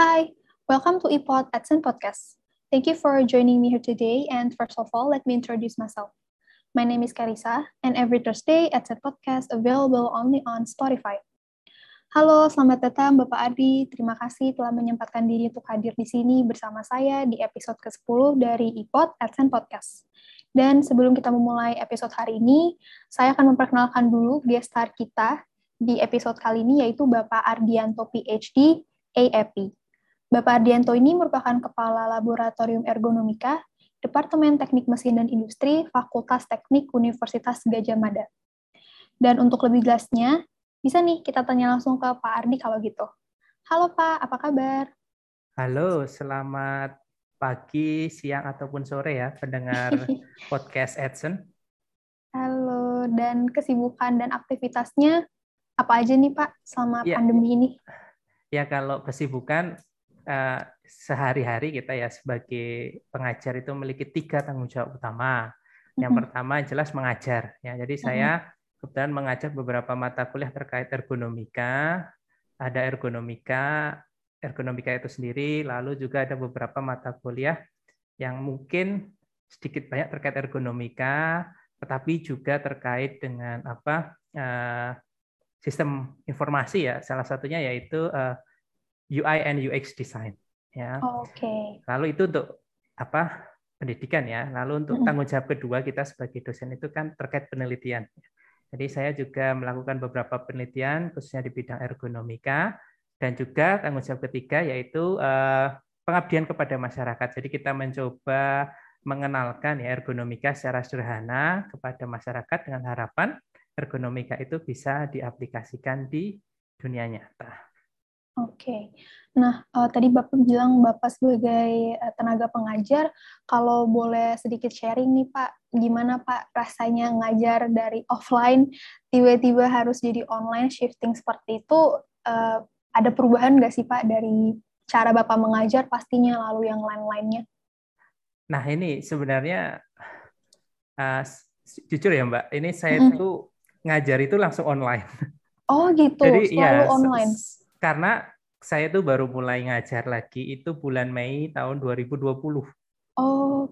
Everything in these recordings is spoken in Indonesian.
Hi, welcome to ePod AdSense Podcast. Thank you for joining me here today. And first of all, let me introduce myself. My name is Carissa, and every Thursday, AdSense Podcast available only on Spotify. Halo, selamat datang Bapak Adi. Terima kasih telah menyempatkan diri untuk hadir di sini bersama saya di episode ke-10 dari iPod AdSense Podcast. Dan sebelum kita memulai episode hari ini, saya akan memperkenalkan dulu guest star kita di episode kali ini yaitu Bapak Ardianto PhD AEP. Bapak Ardianto ini merupakan Kepala Laboratorium Ergonomika, Departemen Teknik Mesin dan Industri, Fakultas Teknik Universitas Gajah Mada. Dan untuk lebih jelasnya, bisa nih kita tanya langsung ke Pak Ardi kalau gitu. Halo Pak, apa kabar? Halo, selamat pagi, siang, ataupun sore ya pendengar podcast Edson. Halo, dan kesibukan dan aktivitasnya apa aja nih Pak selama ya, pandemi ini? Ya kalau kesibukan uh, sehari-hari kita ya sebagai pengajar itu memiliki tiga tanggung jawab utama. Yang pertama jelas mengajar ya. Jadi saya kebetulan mengajar beberapa mata kuliah terkait ergonomika. Ada ergonomika, ergonomika itu sendiri, lalu juga ada beberapa mata kuliah yang mungkin sedikit banyak terkait ergonomika, tetapi juga terkait dengan apa uh, sistem informasi ya salah satunya yaitu uh, eh, UI and UX design ya. Oke. Okay. Lalu itu untuk apa pendidikan ya. Lalu untuk tanggung jawab kedua kita sebagai dosen itu kan terkait penelitian. Jadi saya juga melakukan beberapa penelitian khususnya di bidang ergonomika dan juga tanggung jawab ketiga yaitu uh, pengabdian kepada masyarakat. Jadi kita mencoba mengenalkan ya ergonomika secara sederhana kepada masyarakat dengan harapan ergonomika itu bisa diaplikasikan di dunia nyata. Oke, nah uh, tadi Bapak bilang Bapak sebagai uh, tenaga pengajar, kalau boleh sedikit sharing nih Pak, gimana Pak rasanya ngajar dari offline tiba-tiba harus jadi online shifting seperti itu, uh, ada perubahan nggak sih Pak dari cara Bapak mengajar pastinya lalu yang lain-lainnya? Nah ini sebenarnya uh, jujur ya Mbak, ini saya mm. tuh ngajar itu langsung online. Oh gitu, Jadi, selalu ya, online. Karena saya tuh baru mulai ngajar lagi itu bulan Mei tahun 2020. Oke.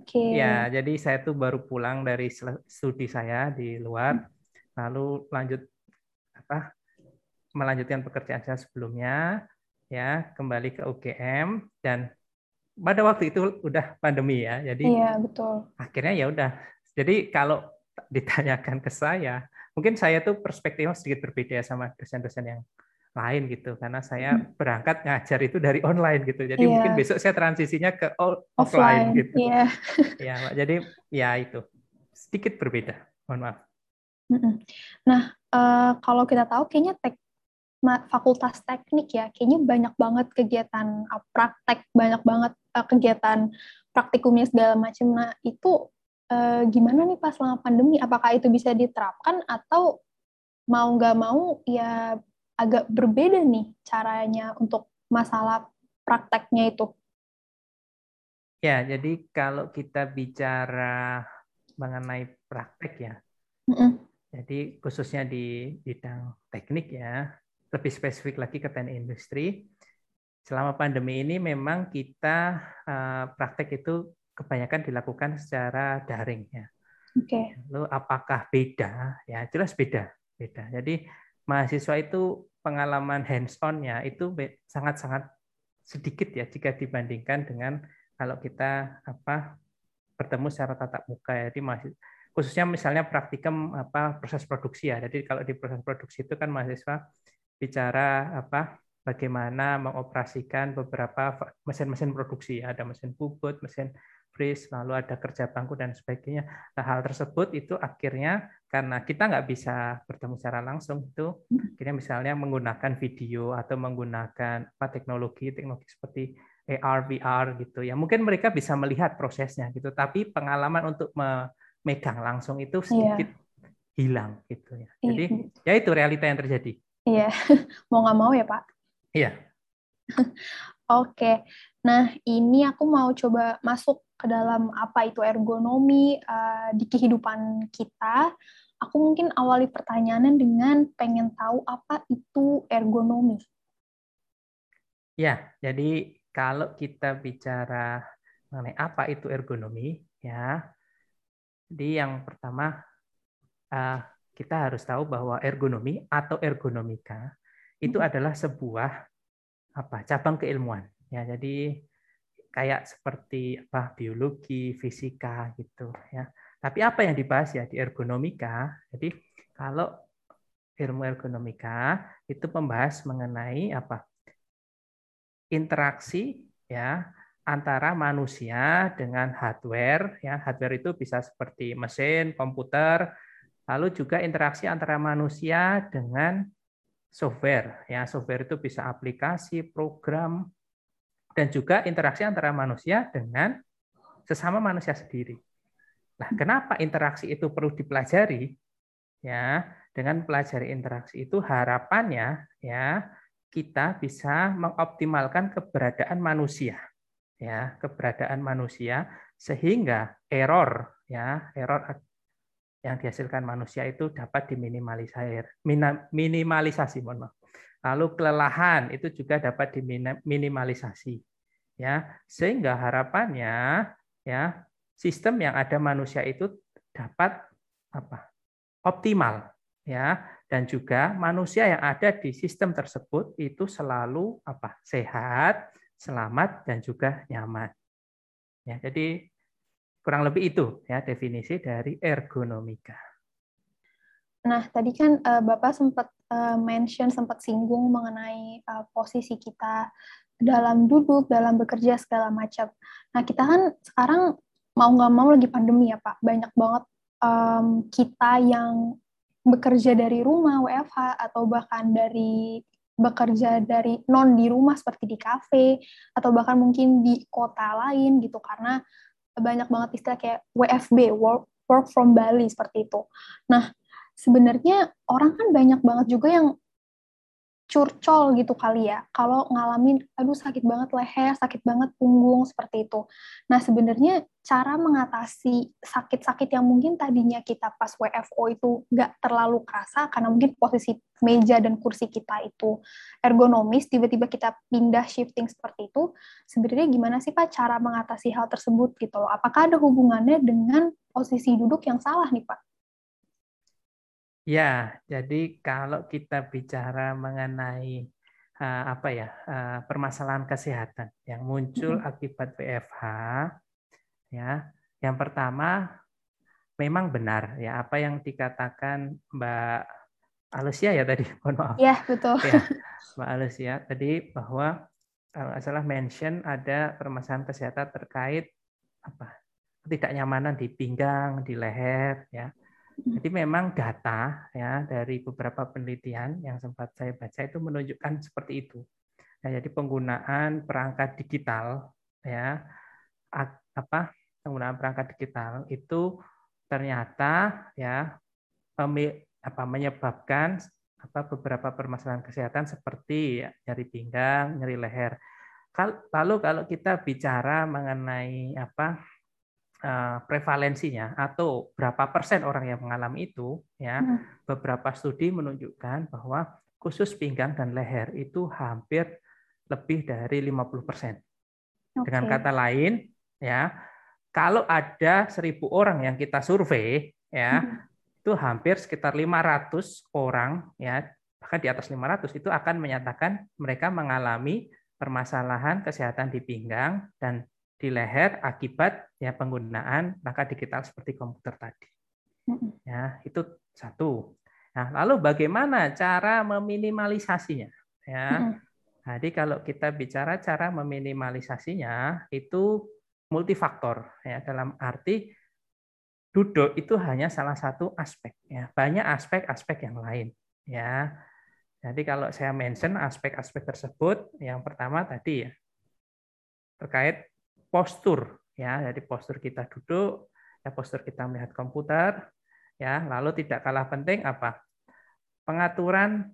Okay. Ya, jadi saya tuh baru pulang dari studi saya di luar, lalu lanjut apa melanjutkan pekerjaan saya sebelumnya, ya kembali ke UGM dan pada waktu itu udah pandemi ya, jadi iya betul. Akhirnya ya udah. Jadi kalau ditanyakan ke saya, mungkin saya tuh perspektifnya sedikit berbeda sama dosen-dosen yang lain gitu karena saya berangkat ngajar itu dari online gitu. Jadi yeah. mungkin besok saya transisinya ke offline, offline gitu. yeah. ya jadi ya itu. Sedikit berbeda mohon maaf. Nah uh, kalau kita tahu kayaknya tek fakultas teknik ya kayaknya banyak banget kegiatan uh, praktek banyak banget uh, kegiatan praktikumnya segala macam nah itu uh, gimana nih pas selama pandemi? Apakah itu bisa diterapkan atau mau nggak mau ya agak berbeda nih caranya untuk masalah prakteknya itu? Ya, jadi kalau kita bicara mengenai praktek ya, mm -mm. jadi khususnya di bidang teknik ya, lebih spesifik lagi ke teknik industri, selama pandemi ini memang kita uh, praktek itu kebanyakan dilakukan secara daring ya. Oke. Okay. Lalu apakah beda? Ya jelas beda, beda. Jadi mahasiswa itu pengalaman hands-on-nya itu sangat-sangat sedikit ya jika dibandingkan dengan kalau kita apa bertemu secara tatap muka. Jadi masih khususnya misalnya praktikum apa proses produksi ya. Jadi kalau di proses produksi itu kan mahasiswa bicara apa bagaimana mengoperasikan beberapa mesin-mesin produksi. Ada mesin bubut, mesin freeze, lalu ada kerja bangku dan sebagainya. Nah, hal tersebut itu akhirnya karena kita nggak bisa bertemu secara langsung itu akhirnya misalnya menggunakan video atau menggunakan apa teknologi teknologi seperti AR VR gitu. Ya mungkin mereka bisa melihat prosesnya gitu tapi pengalaman untuk memegang langsung itu iya. sedikit yeah. hilang gitu ya. Iya. jadi ya itu realita yang terjadi. Iya. Mau nggak mau ya pak? Iya. Oke, nah ini aku mau coba masuk ke dalam apa itu ergonomi uh, di kehidupan kita, aku mungkin awali pertanyaannya dengan pengen tahu apa itu ergonomi. Ya, jadi kalau kita bicara mengenai apa itu ergonomi, ya, jadi yang pertama uh, kita harus tahu bahwa ergonomi atau ergonomika itu hmm. adalah sebuah apa cabang keilmuan. Ya, jadi kayak seperti apa biologi, fisika gitu ya. Tapi apa yang dibahas ya di ergonomika? Jadi kalau ilmu ergonomika itu membahas mengenai apa interaksi ya antara manusia dengan hardware ya hardware itu bisa seperti mesin komputer lalu juga interaksi antara manusia dengan software ya software itu bisa aplikasi program dan juga interaksi antara manusia dengan sesama manusia sendiri. Nah kenapa interaksi itu perlu dipelajari? Ya dengan pelajari interaksi itu harapannya ya kita bisa mengoptimalkan keberadaan manusia ya keberadaan manusia sehingga error ya error yang dihasilkan manusia itu dapat diminimalisir minimalisasi mohon maaf. Lalu kelelahan itu juga dapat diminimalisasi ya. Sehingga harapannya ya sistem yang ada manusia itu dapat apa? Optimal ya. Dan juga manusia yang ada di sistem tersebut itu selalu apa? Sehat, selamat dan juga nyaman. Ya, jadi kurang lebih itu ya definisi dari ergonomika. Nah, tadi kan uh, Bapak sempat uh, mention, sempat singgung mengenai uh, posisi kita dalam duduk, dalam bekerja segala macam. Nah, kita kan sekarang mau nggak mau lagi pandemi ya Pak, banyak banget um, kita yang bekerja dari rumah WFH atau bahkan dari bekerja dari non di rumah seperti di kafe atau bahkan mungkin di kota lain gitu karena banyak banget istilah kayak WFB work work from Bali seperti itu. Nah, sebenarnya orang kan banyak banget juga yang curcol gitu kali ya. Kalau ngalamin aduh sakit banget leher sakit banget punggung seperti itu. Nah sebenarnya cara mengatasi sakit-sakit yang mungkin tadinya kita pas WFO itu nggak terlalu kerasa karena mungkin posisi meja dan kursi kita itu ergonomis tiba-tiba kita pindah shifting seperti itu sebenarnya gimana sih Pak cara mengatasi hal tersebut gitu loh? Apakah ada hubungannya dengan posisi duduk yang salah nih Pak Ya, jadi kalau kita bicara mengenai uh, apa ya uh, permasalahan kesehatan yang muncul akibat WFH, ya, yang pertama memang benar ya apa yang dikatakan Mbak Alusia ya tadi, mohon maaf. Ya betul. Ya, Mbak Alusia tadi bahwa kalau nggak salah mention ada permasalahan kesehatan terkait apa ketidaknyamanan di pinggang, di leher, ya jadi memang data ya dari beberapa penelitian yang sempat saya baca itu menunjukkan seperti itu. Nah, jadi penggunaan perangkat digital ya apa penggunaan perangkat digital itu ternyata ya apa menyebabkan apa beberapa permasalahan kesehatan seperti ya, nyeri pinggang, nyeri leher. Lalu kalau kita bicara mengenai apa prevalensinya atau berapa persen orang yang mengalami itu ya hmm. beberapa studi menunjukkan bahwa khusus pinggang dan leher itu hampir lebih dari 50 persen. Okay. Dengan kata lain ya kalau ada seribu orang yang kita survei ya hmm. itu hampir sekitar 500 orang ya bahkan di atas 500 itu akan menyatakan mereka mengalami permasalahan kesehatan di pinggang dan di leher akibat ya penggunaan perangkat digital seperti komputer tadi. Ya, itu satu. Nah, lalu bagaimana cara meminimalisasinya? Ya. Jadi kalau kita bicara cara meminimalisasinya itu multifaktor ya dalam arti duduk itu hanya salah satu aspek ya. Banyak aspek-aspek yang lain ya. Jadi kalau saya mention aspek-aspek tersebut yang pertama tadi ya terkait postur ya. Jadi postur kita duduk ya postur kita melihat komputer ya. Lalu tidak kalah penting apa? Pengaturan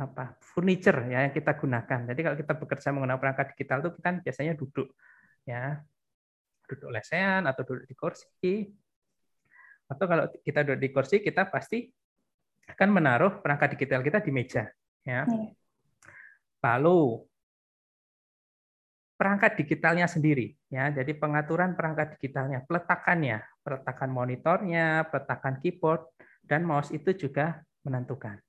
apa? Furniture ya yang kita gunakan. Jadi kalau kita bekerja menggunakan perangkat digital itu kita biasanya duduk ya. Duduk lesehan atau duduk di kursi. Atau kalau kita duduk di kursi kita pasti akan menaruh perangkat digital kita di meja ya. Iya. lalu perangkat digitalnya sendiri ya. Jadi pengaturan perangkat digitalnya, peletakannya, peletakan monitornya, peletakan keyboard dan mouse itu juga menentukan.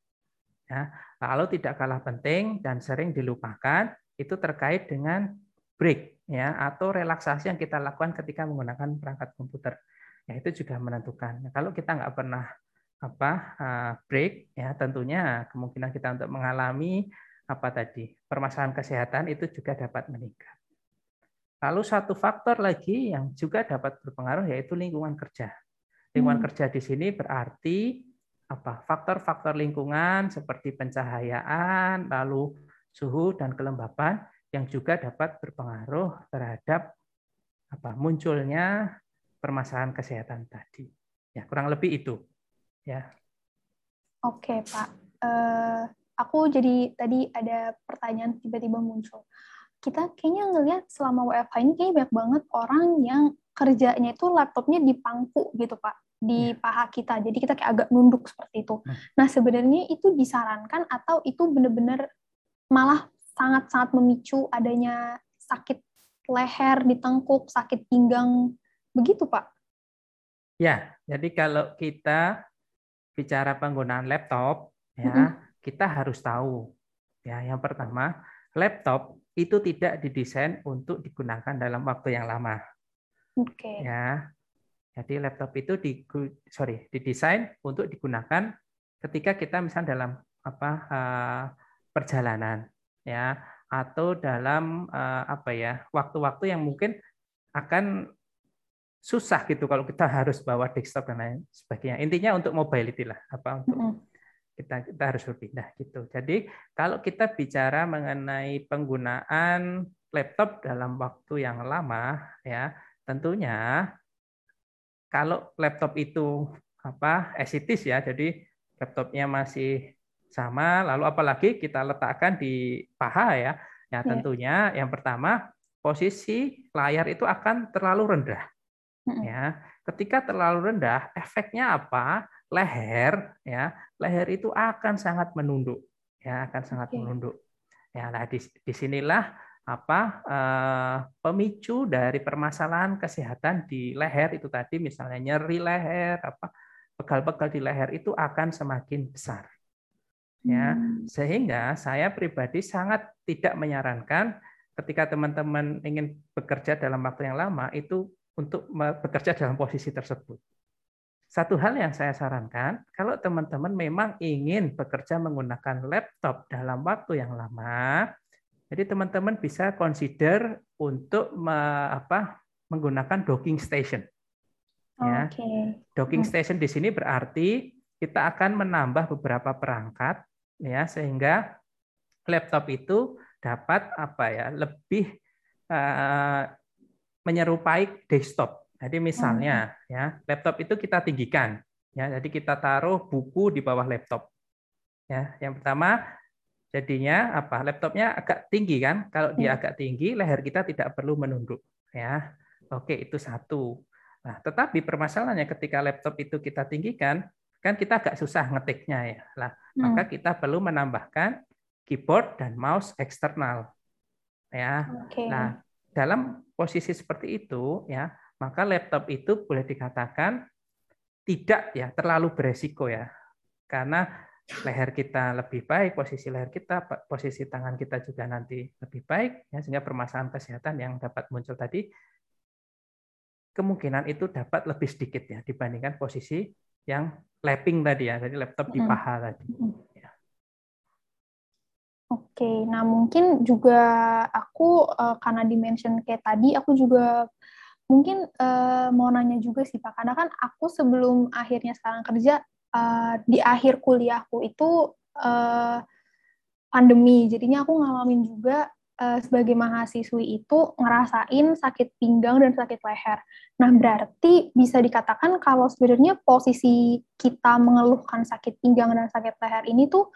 Ya. Lalu tidak kalah penting dan sering dilupakan itu terkait dengan break ya atau relaksasi yang kita lakukan ketika menggunakan perangkat komputer. Ya itu juga menentukan. Nah, kalau kita nggak pernah apa uh, break ya tentunya kemungkinan kita untuk mengalami apa tadi permasalahan kesehatan itu juga dapat meningkat. Lalu satu faktor lagi yang juga dapat berpengaruh yaitu lingkungan kerja. Lingkungan hmm. kerja di sini berarti apa? Faktor-faktor lingkungan seperti pencahayaan, lalu suhu dan kelembapan yang juga dapat berpengaruh terhadap apa? munculnya permasalahan kesehatan tadi. Ya, kurang lebih itu. Ya. Oke, Pak. Uh, aku jadi tadi ada pertanyaan tiba-tiba muncul kita kayaknya ngelihat selama WFH ini kayaknya banyak banget orang yang kerjanya itu laptopnya di pangku gitu Pak, di yeah. paha kita. Jadi kita kayak agak nunduk seperti itu. Hmm. Nah sebenarnya itu disarankan atau itu benar-benar malah sangat-sangat memicu adanya sakit leher di tengkuk, sakit pinggang, begitu Pak? Ya, jadi kalau kita bicara penggunaan laptop, ya mm -hmm. kita harus tahu. Ya, yang pertama laptop itu tidak didesain untuk digunakan dalam waktu yang lama. Oke. Okay. Ya. Jadi laptop itu di sorry didesain untuk digunakan ketika kita misalnya dalam apa uh, perjalanan ya atau dalam uh, apa ya waktu-waktu yang mungkin akan susah gitu kalau kita harus bawa desktop dan lain sebagainya. Intinya untuk mobility lah apa untuk mm -hmm kita kita harus berpindah gitu. Jadi kalau kita bicara mengenai penggunaan laptop dalam waktu yang lama ya, tentunya kalau laptop itu apa esitis ya, jadi laptopnya masih sama, lalu apalagi kita letakkan di paha ya, ya iya. tentunya yang pertama posisi layar itu akan terlalu rendah. Ya, ketika terlalu rendah, efeknya apa? Leher ya leher itu akan sangat menunduk ya akan sangat okay. menunduk ya nah di di sinilah apa eh, pemicu dari permasalahan kesehatan di leher itu tadi misalnya nyeri leher apa pegal-pegal di leher itu akan semakin besar ya hmm. sehingga saya pribadi sangat tidak menyarankan ketika teman-teman ingin bekerja dalam waktu yang lama itu untuk bekerja dalam posisi tersebut satu hal yang saya sarankan, kalau teman-teman memang ingin bekerja menggunakan laptop dalam waktu yang lama, jadi teman-teman bisa consider untuk me, apa, menggunakan docking station. Ya. Okay. Docking hmm. station di sini berarti kita akan menambah beberapa perangkat, ya, sehingga laptop itu dapat apa ya lebih uh, menyerupai desktop jadi misalnya hmm. ya laptop itu kita tinggikan ya. Jadi kita taruh buku di bawah laptop. Ya, yang pertama jadinya apa? Laptopnya agak tinggi kan? Kalau dia hmm. agak tinggi, leher kita tidak perlu menunduk ya. Oke, itu satu. Nah, tetapi permasalahannya ketika laptop itu kita tinggikan, kan kita agak susah ngetiknya ya. Lah, hmm. maka kita perlu menambahkan keyboard dan mouse eksternal. Ya. Okay. Nah, dalam posisi seperti itu ya, maka laptop itu boleh dikatakan tidak ya terlalu beresiko ya. Karena leher kita lebih baik, posisi leher kita, posisi tangan kita juga nanti lebih baik ya sehingga permasalahan kesehatan yang dapat muncul tadi kemungkinan itu dapat lebih sedikit ya dibandingkan posisi yang lapping tadi ya, jadi laptop di paha tadi. Ya. Oke, nah mungkin juga aku eh, karena dimention kayak tadi, aku juga mungkin uh, mau nanya juga sih Pak, karena kan aku sebelum akhirnya sekarang kerja uh, di akhir kuliahku itu uh, pandemi, jadinya aku ngalamin juga uh, sebagai mahasiswi itu ngerasain sakit pinggang dan sakit leher. Nah berarti bisa dikatakan kalau sebenarnya posisi kita mengeluhkan sakit pinggang dan sakit leher ini tuh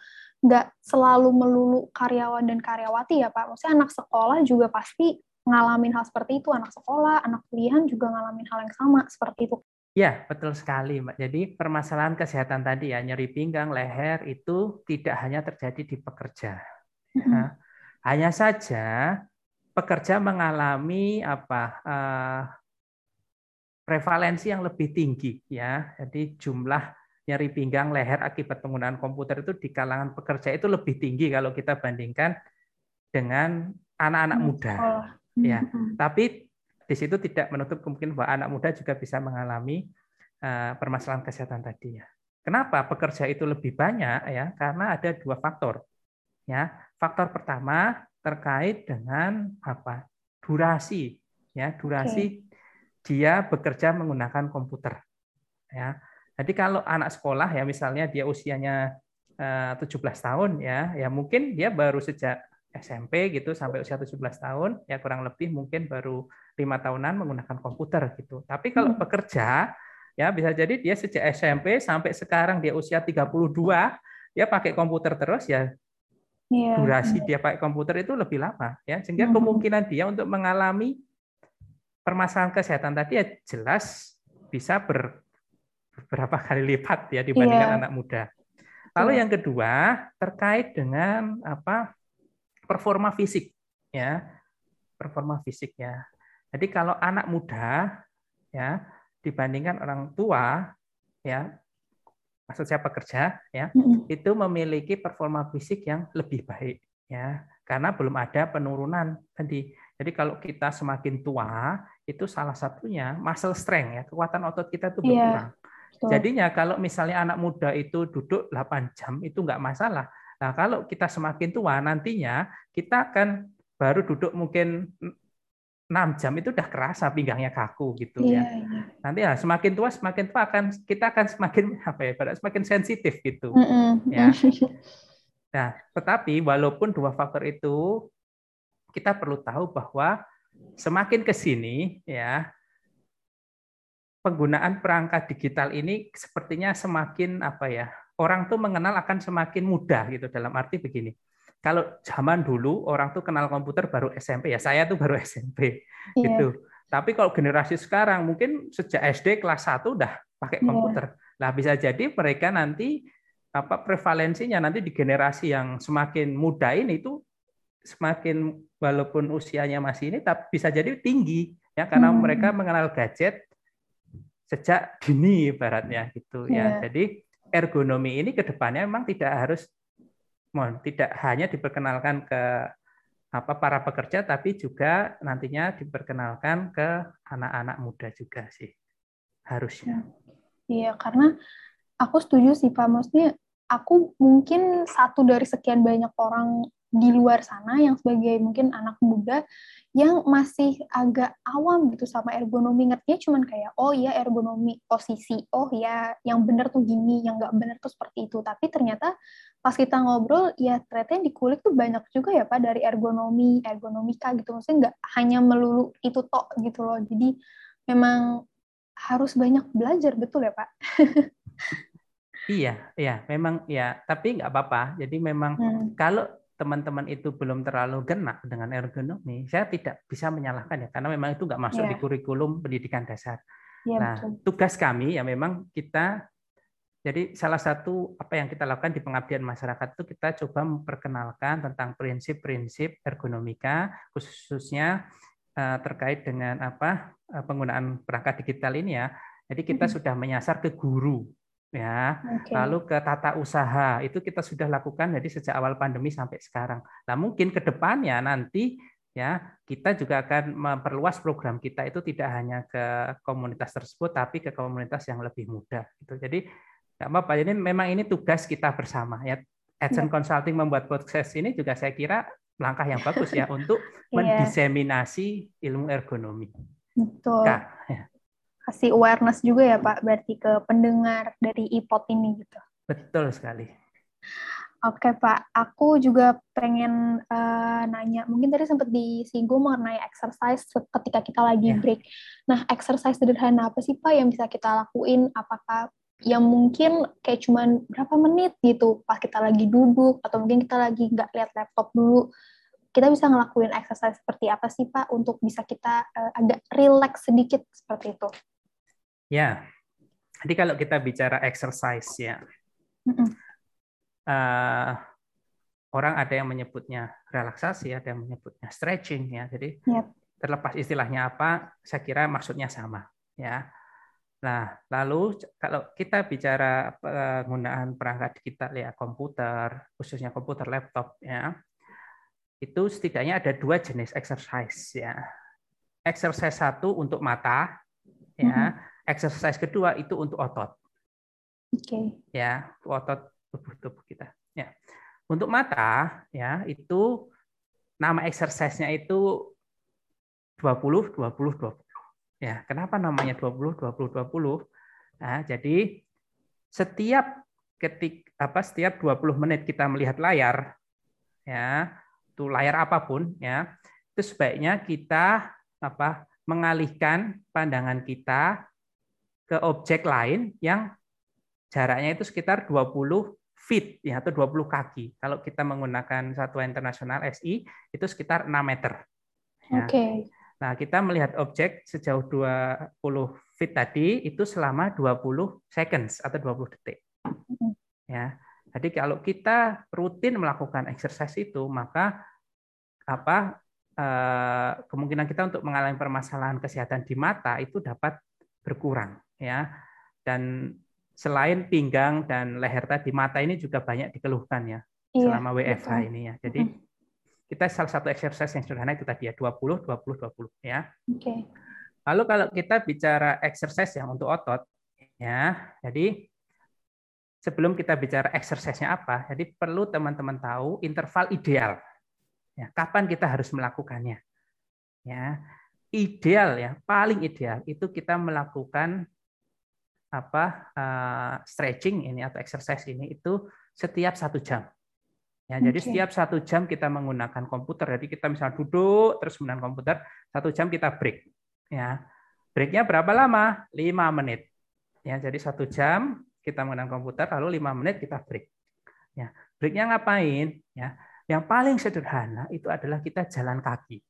nggak selalu melulu karyawan dan karyawati ya Pak. Maksudnya anak sekolah juga pasti ngalamin hal seperti itu, anak sekolah, anak kuliahan juga ngalamin hal yang sama seperti itu. Ya, betul sekali, Mbak. Jadi permasalahan kesehatan tadi ya, nyeri pinggang, leher itu tidak hanya terjadi di pekerja. Ya. Hanya saja pekerja mengalami apa uh, prevalensi yang lebih tinggi ya. Jadi jumlah nyeri pinggang, leher akibat penggunaan komputer itu di kalangan pekerja itu lebih tinggi kalau kita bandingkan dengan anak-anak hmm, muda. Oh. Ya, hmm. tapi di situ tidak menutup kemungkinan bahwa anak muda juga bisa mengalami uh, permasalahan kesehatan tadi ya. Kenapa pekerja itu lebih banyak ya? Karena ada dua faktor. Ya, faktor pertama terkait dengan apa? Durasi. Ya, durasi okay. dia bekerja menggunakan komputer. Ya. Jadi kalau anak sekolah ya misalnya dia usianya 17 eh, tahun ya, ya mungkin dia baru sejak SMP gitu sampai usia 17 tahun ya kurang lebih mungkin baru lima tahunan menggunakan komputer gitu. Tapi kalau hmm. bekerja Ya, bisa jadi dia sejak SMP sampai sekarang dia usia 32, dia pakai komputer terus ya. Yeah. Durasi dia pakai komputer itu lebih lama ya. Sehingga mm-hmm. kemungkinan dia untuk mengalami permasalahan kesehatan tadi ya jelas bisa ber, beberapa kali lipat ya dibandingkan yeah. anak muda. Lalu yang kedua terkait dengan apa performa fisik ya performa fisik ya. Jadi kalau anak muda ya dibandingkan orang tua ya maksud saya pekerja ya mm-hmm. itu memiliki performa fisik yang lebih baik ya karena belum ada penurunan tadi jadi kalau kita semakin tua itu salah satunya muscle strength ya kekuatan otot kita itu iya, berkurang yeah. jadinya kalau misalnya anak muda itu duduk 8 jam itu nggak masalah nah kalau kita semakin tua nantinya kita akan baru duduk mungkin 6 jam itu udah kerasa pinggangnya kaku gitu yeah, ya. Yeah. Nanti ya semakin tua semakin tua akan kita akan semakin apa ya, semakin sensitif gitu. Mm -hmm. Ya. Nah, tetapi walaupun dua faktor itu kita perlu tahu bahwa semakin ke sini ya penggunaan perangkat digital ini sepertinya semakin apa ya orang tuh mengenal akan semakin mudah gitu dalam arti begini kalau zaman dulu orang tuh kenal komputer baru SMP ya saya tuh baru SMP yeah. gitu tapi kalau generasi sekarang mungkin sejak SD kelas 1 udah pakai iya. komputer yeah. nah bisa jadi mereka nanti apa prevalensinya nanti di generasi yang semakin muda ini itu semakin walaupun usianya masih ini tapi bisa jadi tinggi ya karena hmm. mereka mengenal gadget sejak dini baratnya gitu yeah. ya iya. jadi ergonomi ini ke depannya memang tidak harus mohon tidak hanya diperkenalkan ke apa para pekerja tapi juga nantinya diperkenalkan ke anak-anak muda juga sih harusnya. Iya, karena aku setuju sih Pak. Maksudnya aku mungkin satu dari sekian banyak orang di luar sana yang sebagai mungkin anak muda yang masih agak awam gitu sama ergonomi ngertinya cuman kayak oh ya ergonomi posisi oh ya yang benar tuh gini yang nggak benar tuh seperti itu tapi ternyata pas kita ngobrol ya ternyata yang dikulik tuh banyak juga ya pak dari ergonomi ergonomika gitu maksudnya nggak hanya melulu itu tok gitu loh jadi memang harus banyak belajar betul ya pak Iya, iya, memang ya. Tapi nggak apa-apa. Jadi memang hmm. kalau teman-teman itu belum terlalu kena dengan ergonomi, saya tidak bisa menyalahkan ya, karena memang itu nggak masuk yeah. di kurikulum pendidikan dasar. Yeah, nah, betul. tugas kami ya memang kita, jadi salah satu apa yang kita lakukan di pengabdian masyarakat itu kita coba memperkenalkan tentang prinsip-prinsip ergonomika, khususnya uh, terkait dengan apa uh, penggunaan perangkat digital ini ya. Jadi kita mm -hmm. sudah menyasar ke guru ya. Okay. Lalu ke tata usaha itu kita sudah lakukan jadi sejak awal pandemi sampai sekarang. Nah mungkin ke depannya nanti ya kita juga akan memperluas program kita itu tidak hanya ke komunitas tersebut tapi ke komunitas yang lebih muda. Gitu. Jadi nggak apa-apa. Jadi memang ini tugas kita bersama ya. Adson ya. Consulting membuat podcast ini juga saya kira langkah yang bagus ya untuk iya. mendiseminasi ilmu ergonomi. Betul. Nah, ya kasih awareness juga ya Pak, berarti ke pendengar dari iPod ini gitu. Betul sekali. Oke Pak, aku juga pengen uh, nanya, mungkin tadi sempat disinggung mengenai exercise ketika kita lagi yeah. break. Nah, exercise sederhana apa sih Pak yang bisa kita lakuin? Apakah yang mungkin kayak cuman berapa menit gitu pas kita lagi duduk atau mungkin kita lagi nggak lihat laptop dulu kita bisa ngelakuin exercise seperti apa sih Pak untuk bisa kita uh, agak relax sedikit seperti itu? Ya, jadi kalau kita bicara exercise ya, uh, orang ada yang menyebutnya relaksasi, ada yang menyebutnya stretching ya. Jadi Yep. terlepas istilahnya apa, saya kira maksudnya sama ya. Nah, lalu kalau kita bicara penggunaan perangkat digital ya komputer, khususnya komputer laptop ya, itu setidaknya ada dua jenis exercise ya. Exercise satu untuk mata, ya. Exercise kedua itu untuk otot. Oke. Okay. Ya, otot tubuh-tubuh kita. Ya. Untuk mata, ya itu nama exercise-nya itu 20 20 20. Ya, kenapa namanya 20 20 20? Nah, jadi setiap ketik apa setiap 20 menit kita melihat layar ya, itu layar apa pun ya, itu sebaiknya kita apa mengalihkan pandangan kita ke objek lain yang jaraknya itu sekitar 20 feet ya atau 20 kaki. Kalau kita menggunakan satuan internasional SI itu sekitar 6 meter. Ya. Oke. Okay. Nah, kita melihat objek sejauh 20 feet tadi itu selama 20 seconds atau 20 detik. Ya. Jadi kalau kita rutin melakukan exercise itu, maka apa eh, kemungkinan kita untuk mengalami permasalahan kesehatan di mata itu dapat berkurang ya. Dan selain pinggang dan leher tadi, mata ini juga banyak dikeluhkan ya iya, selama WFH betul. ini ya. Jadi kita salah satu exercise yang sederhana itu tadi ya 20 20 20 ya. Oke. Okay. Lalu kalau kita bicara exercise yang untuk otot ya, jadi sebelum kita bicara exercise-nya apa, jadi perlu teman-teman tahu interval ideal. Ya, kapan kita harus melakukannya? Ya, ideal ya, paling ideal itu kita melakukan apa uh, stretching ini atau exercise ini itu setiap satu jam. Ya, okay. jadi setiap satu jam kita menggunakan komputer. Jadi kita misalnya duduk terus menggunakan komputer, satu jam kita break. Ya, breaknya berapa lama? Lima menit. Ya, jadi satu jam kita menggunakan komputer, lalu lima menit kita break. Ya, breaknya ngapain? Ya, yang paling sederhana itu adalah kita jalan kaki.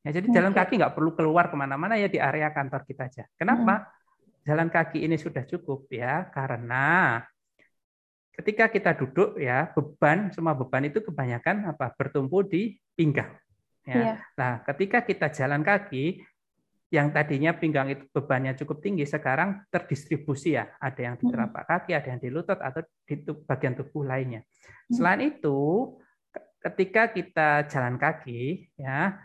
Ya, jadi jalan kaki nggak perlu keluar ke mana-mana ya di area kantor kita aja. Kenapa? Hmm jalan kaki ini sudah cukup ya karena ketika kita duduk ya beban semua beban itu kebanyakan apa bertumpu di pinggang ya. Iya. Nah, ketika kita jalan kaki yang tadinya pinggang itu bebannya cukup tinggi sekarang terdistribusi ya, ada yang di telapak kaki, ada yang di lutut atau di bagian tubuh lainnya. Selain itu, ketika kita jalan kaki ya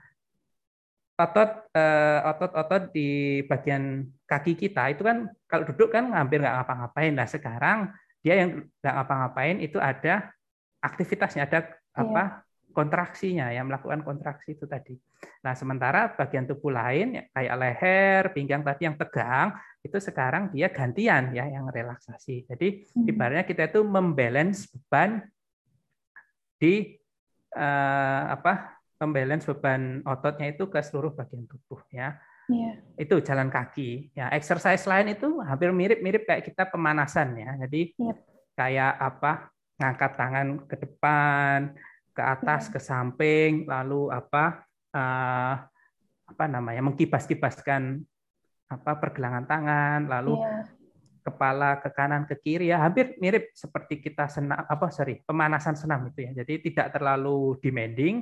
otot eh, otot-otot di bagian kaki kita itu kan kalau duduk kan hampir nggak ngapa-ngapain. Nah sekarang dia yang nggak ngapa-ngapain itu ada aktivitasnya, ada apa iya. kontraksinya, yang melakukan kontraksi itu tadi. Nah sementara bagian tubuh lain ya, kayak leher, pinggang tadi yang tegang itu sekarang dia gantian ya yang relaksasi. Jadi hmm. ibaratnya kita itu membalance beban di eh, apa membalance beban ototnya itu ke seluruh bagian tubuh ya. Yeah. Itu jalan kaki. Ya, exercise lain itu hampir mirip-mirip kayak kita pemanasan ya. Jadi yep. kayak apa? ngangkat tangan ke depan, ke atas, yeah. ke samping, lalu apa? Uh, apa namanya? mengkibas-kibaskan apa pergelangan tangan, lalu yeah. kepala ke kanan ke kiri ya hampir mirip seperti kita senam apa sorry pemanasan senam itu ya jadi tidak terlalu demanding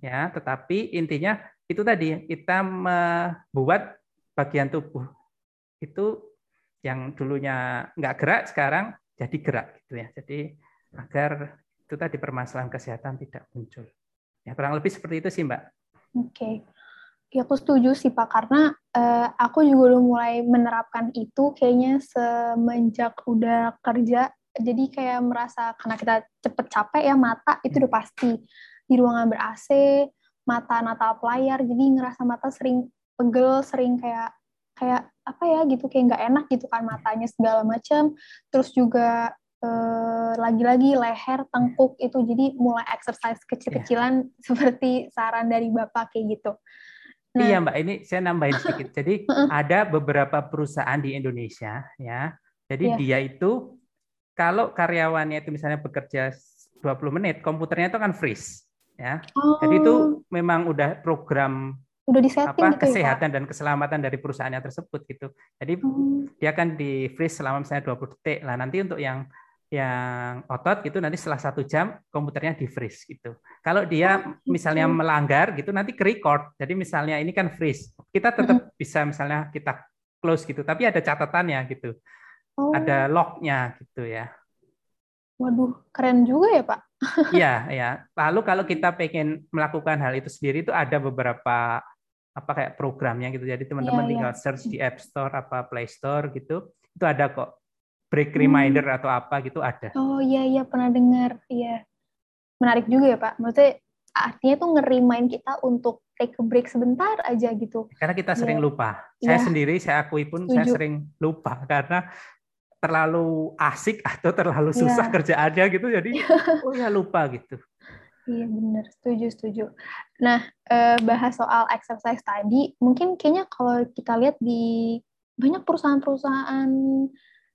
ya tetapi intinya itu tadi kita membuat bagian tubuh itu yang dulunya nggak gerak sekarang jadi gerak gitu ya. Jadi agar itu tadi permasalahan kesehatan tidak muncul. Ya kurang lebih seperti itu sih mbak. Oke. Okay. Ya, aku setuju sih Pak, karena uh, aku juga udah mulai menerapkan itu kayaknya semenjak udah kerja, jadi kayak merasa karena kita cepet capek ya mata itu udah hmm. pasti di ruangan ber-AC, mata natap layar, jadi ngerasa mata sering pegel, sering kayak kayak apa ya gitu kayak nggak enak gitu kan matanya segala macam terus juga eh, lagi-lagi leher tengkuk itu jadi mulai exercise kecil-kecilan yeah. seperti saran dari bapak kayak gitu. Nah, iya mbak ini saya nambahin sedikit. Jadi ada beberapa perusahaan di Indonesia ya. Jadi yeah. dia itu kalau karyawannya itu misalnya bekerja 20 menit komputernya itu kan freeze ya. Oh. Jadi itu memang udah program udah disetting apa gitu ya, kesehatan ya, dan keselamatan dari perusahaannya tersebut gitu. Jadi hmm. dia akan di freeze selama misalnya 20 detik. Lah nanti untuk yang yang otot gitu nanti setelah satu jam komputernya di freeze gitu. Kalau dia oh, gitu. misalnya melanggar gitu nanti ke record. Jadi misalnya ini kan freeze, kita tetap bisa misalnya kita close gitu, tapi ada catatannya gitu, oh. ada lognya gitu ya. Waduh, keren juga ya Pak. Iya, ya. Lalu kalau kita pengen melakukan hal itu sendiri itu ada beberapa apa kayak programnya gitu. Jadi teman-teman ya, tinggal ya. search di App Store apa Play Store gitu. Itu ada kok break hmm. reminder hmm. atau apa gitu ada. Oh iya iya pernah dengar. Iya. Menarik juga ya Pak. Maksudnya artinya tuh ngerimain kita untuk take a break sebentar aja gitu. Karena kita sering ya. lupa. Saya ya. sendiri saya akui pun Setuju. saya sering lupa karena terlalu asik atau terlalu iya. susah ya. kerjaannya gitu jadi oh ya lupa gitu. Iya benar, setuju setuju. Nah eh, bahas soal exercise tadi, mungkin kayaknya kalau kita lihat di banyak perusahaan-perusahaan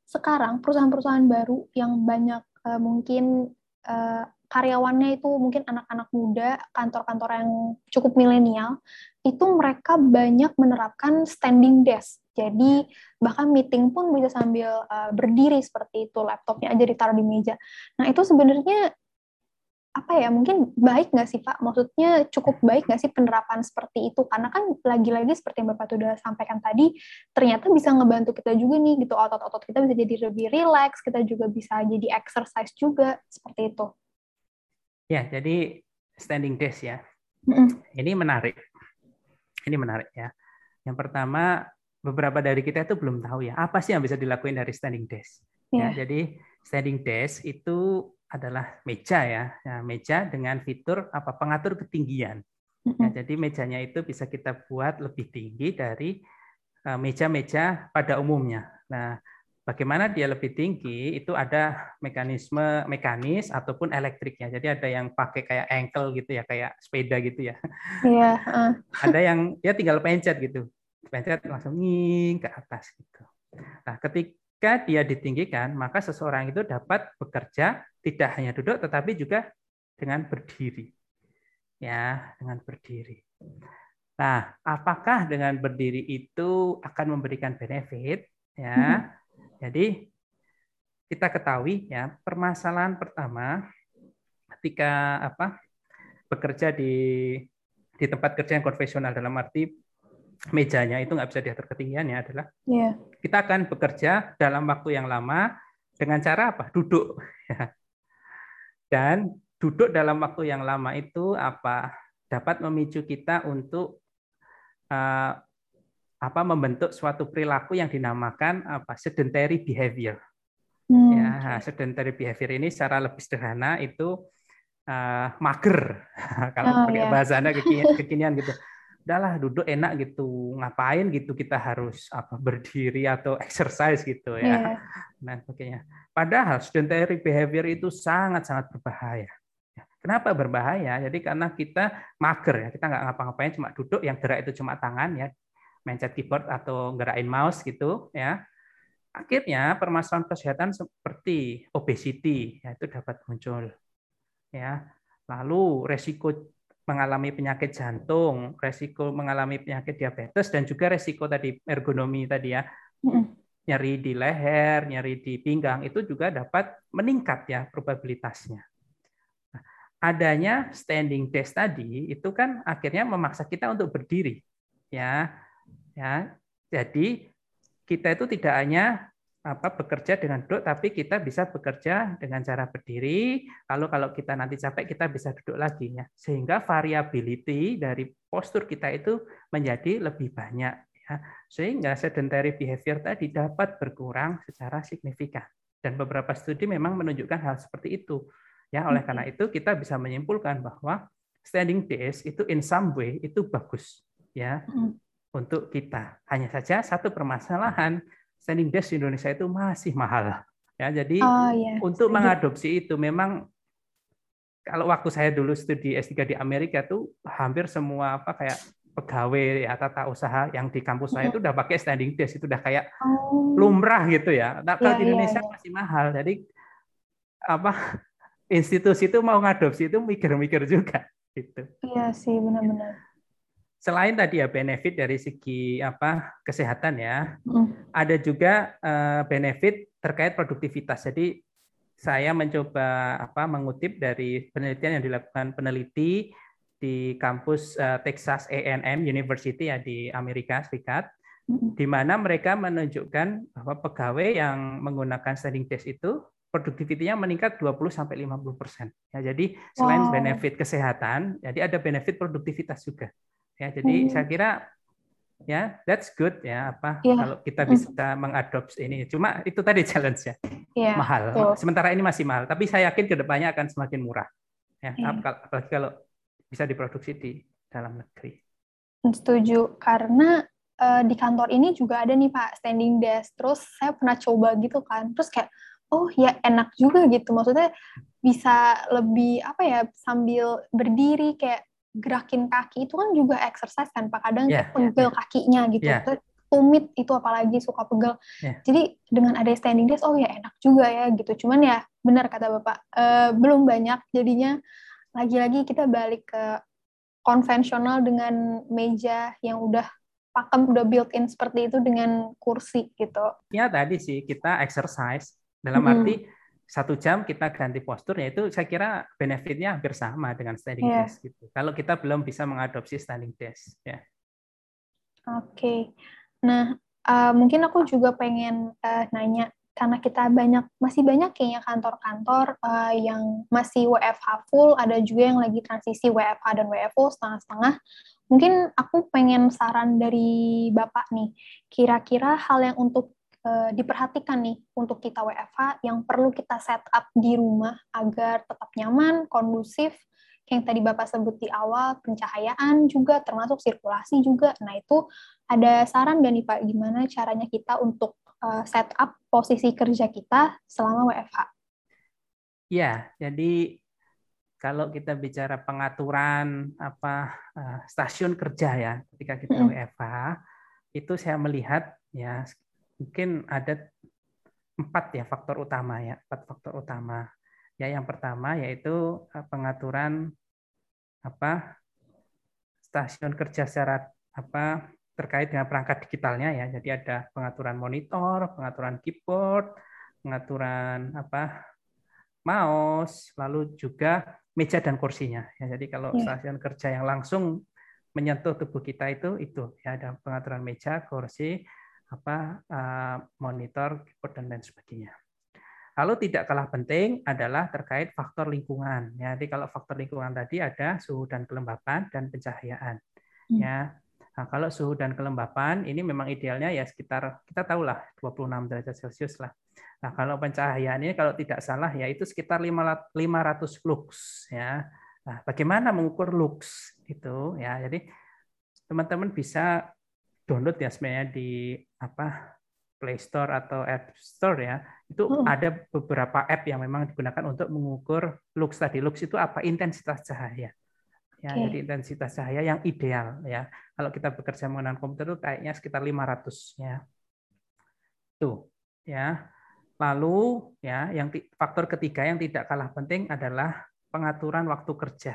sekarang perusahaan-perusahaan baru yang banyak uh, mungkin uh, karyawannya itu mungkin anak-anak muda, kantor-kantor yang cukup milenial, itu mereka banyak menerapkan standing desk. Jadi bahkan meeting pun bisa sambil uh, berdiri seperti itu, laptopnya aja ditaruh di meja. Nah itu sebenarnya apa ya mungkin baik nggak sih Pak? Maksudnya cukup baik nggak sih penerapan seperti itu? Karena kan lagi-lagi seperti yang Bapak sudah sampaikan tadi, ternyata bisa ngebantu kita juga nih gitu otot-otot kita bisa jadi lebih rileks, kita juga bisa jadi exercise juga seperti itu. Ya, jadi standing desk ya. Ini menarik. Ini menarik ya. Yang pertama beberapa dari kita itu belum tahu ya apa sih yang bisa dilakukan dari standing desk. Yeah. Ya, jadi standing desk itu adalah meja ya, ya meja dengan fitur apa pengatur ketinggian. Ya, jadi mejanya itu bisa kita buat lebih tinggi dari eh, meja-meja pada umumnya. Nah, bagaimana dia lebih tinggi itu ada mekanisme mekanis ataupun elektriknya. Jadi ada yang pakai kayak ankle gitu ya, kayak sepeda gitu ya. Iya. Uh. ada yang dia tinggal pencet gitu, pencet langsung nging ke atas gitu. Nah, ketika dia ditinggikan, maka seseorang itu dapat bekerja tidak hanya duduk tetapi juga dengan berdiri. Ya, dengan berdiri. Nah, apakah dengan berdiri itu akan memberikan benefit? Ya. Hmm. Jadi kita ketahui ya, permasalahan pertama ketika apa? bekerja di di tempat kerja yang konvensional dalam arti mejanya itu nggak bisa diatur ketinggiannya adalah yeah. kita akan bekerja dalam waktu yang lama dengan cara apa? Duduk. Ya. Dan duduk dalam waktu yang lama itu apa dapat memicu kita untuk uh, apa membentuk suatu perilaku yang dinamakan apa sedentary behavior. Hmm. Ya, sedentary behavior ini secara lebih sederhana itu uh, mager kalau oh, pakai yeah. bahasanya kekinian, kekinian gitu. Udahlah duduk enak gitu, ngapain gitu kita harus apa berdiri atau exercise gitu ya. Yeah. Nah, sebagainya. Padahal sedentary behavior itu sangat-sangat berbahaya. Ya, kenapa berbahaya? Jadi karena kita mager ya, kita nggak ngapa-ngapain, cuma duduk, yang gerak itu cuma tangan ya, mencet keyboard atau gerakin mouse gitu ya. Akhirnya permasalahan kesehatan seperti obesity ya, itu dapat muncul. Ya. Lalu resiko mengalami penyakit jantung, resiko mengalami penyakit diabetes dan juga resiko tadi ergonomi tadi ya nyeri di leher, nyeri di pinggang itu juga dapat meningkat ya probabilitasnya. Nah, adanya standing desk tadi itu kan akhirnya memaksa kita untuk berdiri ya. Ya. Jadi kita itu tidak hanya apa bekerja dengan duduk tapi kita bisa bekerja dengan cara berdiri lalu kalau kita nanti capek kita bisa duduk lagi ya sehingga variability dari postur kita itu menjadi lebih banyak ya, sehingga sedentary behavior tadi dapat berkurang secara signifikan. Dan beberapa studi memang menunjukkan hal seperti itu. Ya, oleh karena itu kita bisa menyimpulkan bahwa standing desk itu in some way itu bagus ya untuk kita. Hanya saja satu permasalahan standing desk di Indonesia itu masih mahal. Ya, jadi oh, yeah. untuk mengadopsi itu memang kalau waktu saya dulu studi S3 di Amerika tuh hampir semua apa kayak pegawai ya tata usaha yang di kampus saya itu udah pakai standing desk itu udah kayak oh. lumrah gitu ya. Nah, kalau yeah, di iya, Indonesia yeah, masih mahal. Jadi apa institusi itu mau ngadopsi itu mikir-mikir juga gitu. Iya sih benar-benar. Selain tadi ya benefit dari segi apa kesehatan ya, mm. ada juga uh, benefit terkait produktivitas. Jadi saya mencoba apa mengutip dari penelitian yang dilakukan peneliti di kampus uh, Texas A&M University ya di Amerika Serikat di mana mereka menunjukkan bahwa pegawai yang menggunakan standing desk itu produktivitinya meningkat 20 sampai 50 persen. Ya, jadi selain wow. benefit kesehatan, jadi ada benefit produktivitas juga. Ya, jadi hmm. saya kira ya that's good ya apa yeah. kalau kita hmm. bisa hmm. mengadopsi ini. Cuma itu tadi challenge ya, yeah. mahal. Betul. Sementara ini masih mahal, tapi saya yakin ke depannya akan semakin murah. Ya, yeah. apalagi kalau bisa diproduksi di dalam negeri. Setuju, karena uh, di kantor ini juga ada nih Pak standing desk. Terus saya pernah coba gitu kan. Terus kayak oh ya enak juga gitu. Maksudnya bisa lebih apa ya sambil berdiri kayak gerakin kaki itu kan juga exercise kan Pak. Kadang yeah, pegel yeah, kakinya gitu. Yeah. Tumit itu apalagi suka pegel. Yeah. Jadi dengan ada standing desk oh ya enak juga ya gitu. Cuman ya benar kata Bapak uh, belum banyak jadinya lagi-lagi kita balik ke konvensional dengan meja yang udah pakem udah built-in seperti itu dengan kursi gitu. Ya tadi sih kita exercise dalam hmm. arti satu jam kita ganti postur, yaitu saya kira benefitnya hampir sama dengan standing yeah. desk gitu. Kalau kita belum bisa mengadopsi standing desk, ya. Oke, okay. nah uh, mungkin aku juga pengen uh, nanya karena kita banyak masih banyak kayaknya kantor-kantor uh, yang masih WFH full, ada juga yang lagi transisi WFH dan WFO setengah-setengah. Mungkin aku pengen saran dari Bapak nih, kira-kira hal yang untuk uh, diperhatikan nih untuk kita WFH yang perlu kita set up di rumah agar tetap nyaman, kondusif, yang tadi Bapak sebut di awal, pencahayaan juga, termasuk sirkulasi juga. Nah, itu ada saran nggak nih Pak, gimana caranya kita untuk uh, set up posisi kerja kita selama WFH? Ya, jadi kalau kita bicara pengaturan apa uh, stasiun kerja ya ketika kita mm. WFH itu saya melihat ya mungkin ada empat ya faktor utama ya empat faktor utama ya yang pertama yaitu uh, pengaturan apa stasiun kerja secara apa terkait dengan perangkat digitalnya ya jadi ada pengaturan monitor pengaturan keyboard pengaturan apa mouse lalu juga meja dan kursinya. Ya, jadi kalau yeah. stasiun kerja yang langsung menyentuh tubuh kita itu itu ya ada pengaturan meja, kursi, apa uh, monitor, keyboard dan lain sebagainya. Lalu tidak kalah penting adalah terkait faktor lingkungan. Ya, jadi kalau faktor lingkungan tadi ada suhu dan kelembapan dan pencahayaan. Hmm. Ya. Nah, kalau suhu dan kelembapan ini memang idealnya ya sekitar kita tahulah 26 derajat Celcius lah. Nah, kalau pencahayaan ini kalau tidak salah ya itu sekitar 500 lux ya. Nah, bagaimana mengukur lux itu ya. Jadi teman-teman bisa download ya sebenarnya di apa Play Store atau App Store ya. Itu hmm. ada beberapa app yang memang digunakan untuk mengukur lux tadi. Lux itu apa? Intensitas cahaya. Ya, okay. jadi intensitas cahaya yang ideal ya. Kalau kita bekerja menggunakan komputer itu kayaknya sekitar 500 ya. Tuh, ya. Lalu ya, yang faktor ketiga yang tidak kalah penting adalah pengaturan waktu kerja.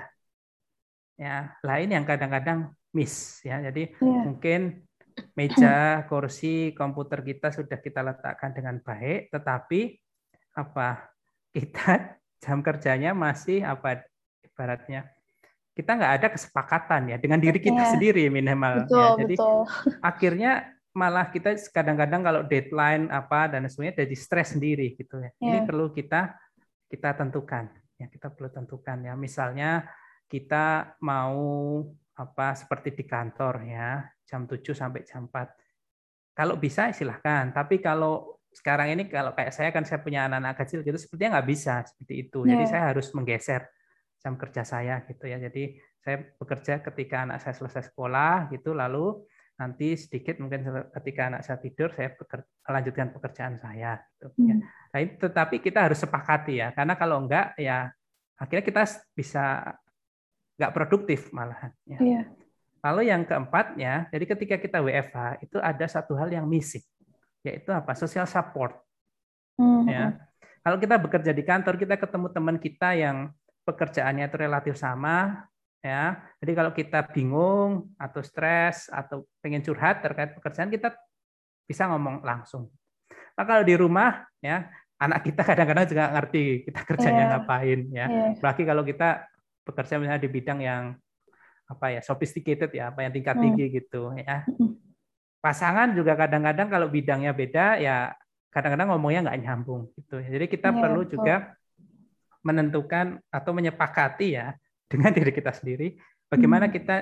Ya, lain yang kadang-kadang miss ya. Jadi yeah. mungkin meja, kursi, komputer kita sudah kita letakkan dengan baik, tetapi apa? Kita jam kerjanya masih apa ibaratnya kita nggak ada kesepakatan ya dengan diri kita yeah. sendiri minimal betul, ya. Jadi betul. akhirnya malah kita kadang-kadang kalau deadline apa dan semuanya jadi stres sendiri gitu ya. Yeah. Ini perlu kita kita tentukan ya kita perlu tentukan ya. Misalnya kita mau apa seperti di kantor ya jam 7 sampai jam 4. Kalau bisa silahkan, tapi kalau sekarang ini kalau kayak saya kan saya punya anak-anak kecil gitu sepertinya nggak bisa seperti itu. Jadi yeah. saya harus menggeser jam kerja saya gitu ya. Jadi saya bekerja ketika anak saya selesai sekolah gitu lalu nanti sedikit mungkin ketika anak saya tidur saya bekerja, lanjutkan pekerjaan saya gitu ya. hmm. Nah, tetapi kita harus sepakati ya karena kalau enggak ya akhirnya kita bisa enggak produktif malahan ya. Yeah. Lalu yang keempat ya, jadi ketika kita WFH itu ada satu hal yang missing yaitu apa? Social support. Hmm. Ya. Kalau kita bekerja di kantor kita ketemu teman kita yang pekerjaannya itu relatif sama, ya. Jadi kalau kita bingung atau stres atau pengen curhat terkait pekerjaan kita bisa ngomong langsung. Nah, kalau di rumah ya anak kita kadang-kadang juga ngerti kita kerjanya Iya. ngapain ya. Iya. Apalagi kalau kita bekerja misalnya di bidang yang apa ya sophisticated ya, apa yang tingkat Hmm. tinggi gitu ya. Pasangan juga kadang-kadang kalau bidangnya beda ya kadang-kadang ngomongnya nggak nyambung gitu. Jadi kita Iya, perlu betul. juga menentukan atau menyepakati ya dengan diri kita sendiri bagaimana Hmm. kita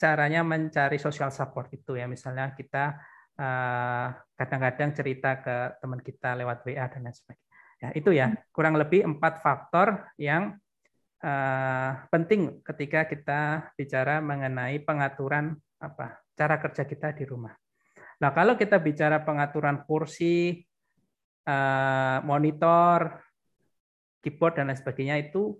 caranya mencari social support itu ya misalnya kita eh, kadang-kadang cerita ke teman kita lewat WA dan lain sebagainya. Ya, itu ya kurang lebih empat faktor yang eh, penting ketika kita bicara mengenai pengaturan apa cara kerja kita di rumah. Nah kalau kita bicara pengaturan kursi, eh, monitor, keyboard dan lain sebagainya itu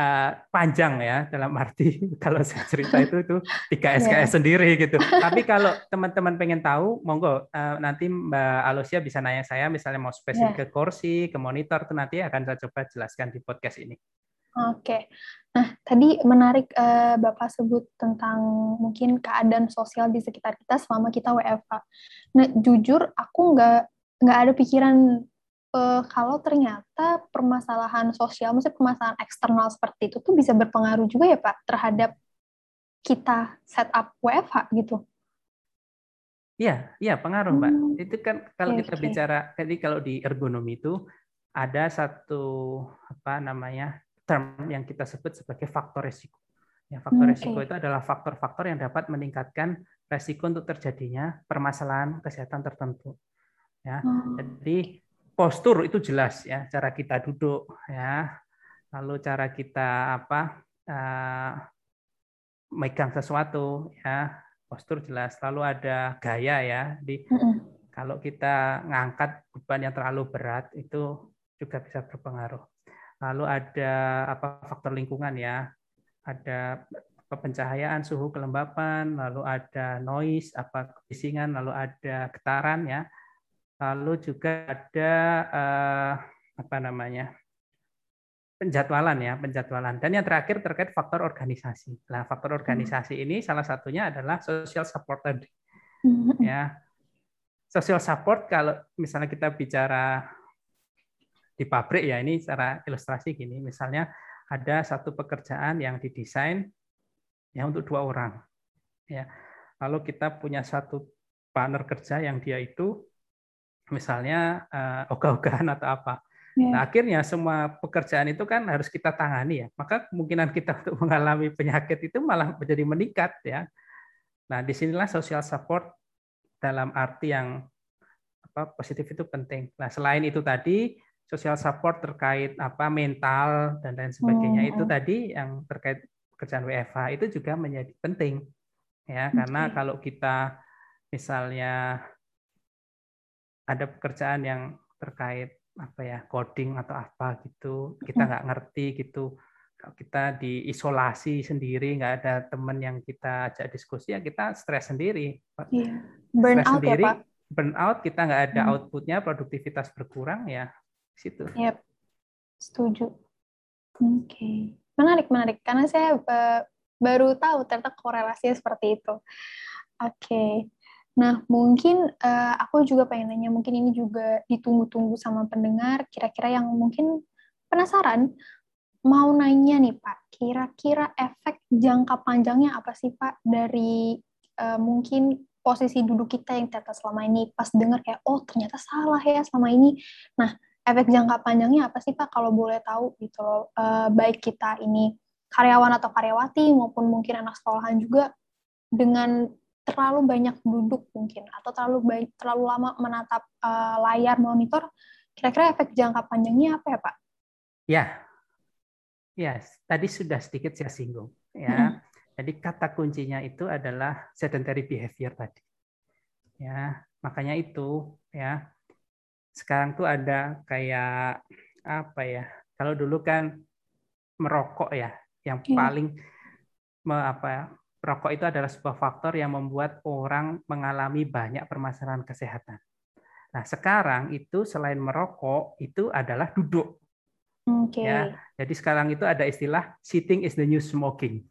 eh, panjang ya dalam arti kalau saya cerita itu itu tiga Iya. SKS sendiri gitu. Tapi kalau teman-teman pengen tahu, monggo eh, nanti Mbak Alosia bisa nanya saya misalnya mau spesifik Iya. ke kursi, ke monitor itu nanti akan saya coba jelaskan di podcast ini. Oke, nah tadi menarik eh, Bapak sebut tentang mungkin keadaan sosial di sekitar kita selama kita WFH. Nah, jujur aku nggak nggak ada pikiran eh, kalau ternyata permasalahan sosial, maksudnya permasalahan eksternal seperti itu tuh bisa berpengaruh juga ya Pak terhadap kita setup WFH gitu. Iya, iya pengaruh, Mbak. Hmm, Itu kan kalau oke, kita oke. bicara, jadi kalau di ergonomi itu ada satu apa namanya term yang kita sebut sebagai faktor resiko. Ya, faktor Hmm, resiko itu adalah faktor-faktor yang dapat meningkatkan resiko untuk terjadinya permasalahan kesehatan tertentu. Ya, Oh, jadi postur itu jelas ya, cara kita duduk ya, lalu cara kita apa eh, megang sesuatu ya, postur jelas. Lalu ada gaya ya, di mm-mm. kalau kita ngangkat beban yang terlalu berat itu juga bisa berpengaruh. Lalu ada apa faktor lingkungan ya, ada pencahayaan, suhu kelembapan, lalu ada noise, apa kebisingan, lalu ada getaran ya, lalu juga ada eh, apa namanya penjadwalan ya, penjadwalan. Dan yang terakhir terkait faktor organisasi. Nah, faktor organisasi ini salah satunya adalah social support tadi Mm-mm. ya social support kalau misalnya kita bicara di pabrik ya ini secara ilustrasi gini misalnya ada satu pekerjaan yang didesain ya untuk dua orang ya lalu kita punya satu partner kerja yang dia itu misalnya eh, ogah-ogahan atau apa Ya. Nah, akhirnya semua pekerjaan itu kan harus kita tangani ya. Maka kemungkinan kita untuk mengalami penyakit itu malah menjadi meningkat ya. Nah, di sinilah social support dalam arti yang apa positif itu penting. Nah, selain itu tadi social support terkait apa mental dan lain sebagainya Hmm, itu hmm. tadi yang terkait pekerjaan WFH itu juga menjadi penting ya karena Oke. kalau kita misalnya ada pekerjaan yang terkait apa ya coding atau apa gitu kita Hmm. nggak ngerti gitu kalau kita diisolasi sendiri nggak ada teman yang kita ajak diskusi ya kita stres sendiri Iya. stres Burnout ya sendiri Pak. burnout kita nggak ada Hmm. outputnya produktivitas berkurang ya situ Yep, setuju. Oke, menarik menarik karena saya eh, baru tahu ternyata korelasinya seperti itu. Oke, nah mungkin eh, aku juga pengen nanya, mungkin ini juga ditunggu-tunggu sama pendengar, kira-kira yang mungkin penasaran, mau nanya nih Pak, kira-kira efek jangka panjangnya apa sih Pak dari eh, mungkin posisi duduk kita yang ternyata selama ini pas dengar kayak oh ternyata salah ya selama ini. Nah efek jangka panjangnya apa sih Pak kalau boleh tahu gitu loh Eh, baik kita ini karyawan atau karyawati maupun mungkin anak sekolahan juga dengan terlalu banyak duduk mungkin atau terlalu baik terlalu lama menatap eh, layar monitor kira-kira efek jangka panjangnya apa ya Pak? ya ya tadi sudah sedikit saya singgung ya Mm-mm. jadi kata kuncinya itu adalah sedentary behavior tadi ya makanya itu ya sekarang tuh ada kayak apa ya kalau dulu kan merokok ya yang Iya. paling me- apa ya, rokok itu adalah sebuah faktor yang membuat orang mengalami banyak permasalahan kesehatan. Nah, sekarang itu selain merokok itu adalah duduk. Oke. Ya. Jadi sekarang itu ada istilah sitting is the new smoking.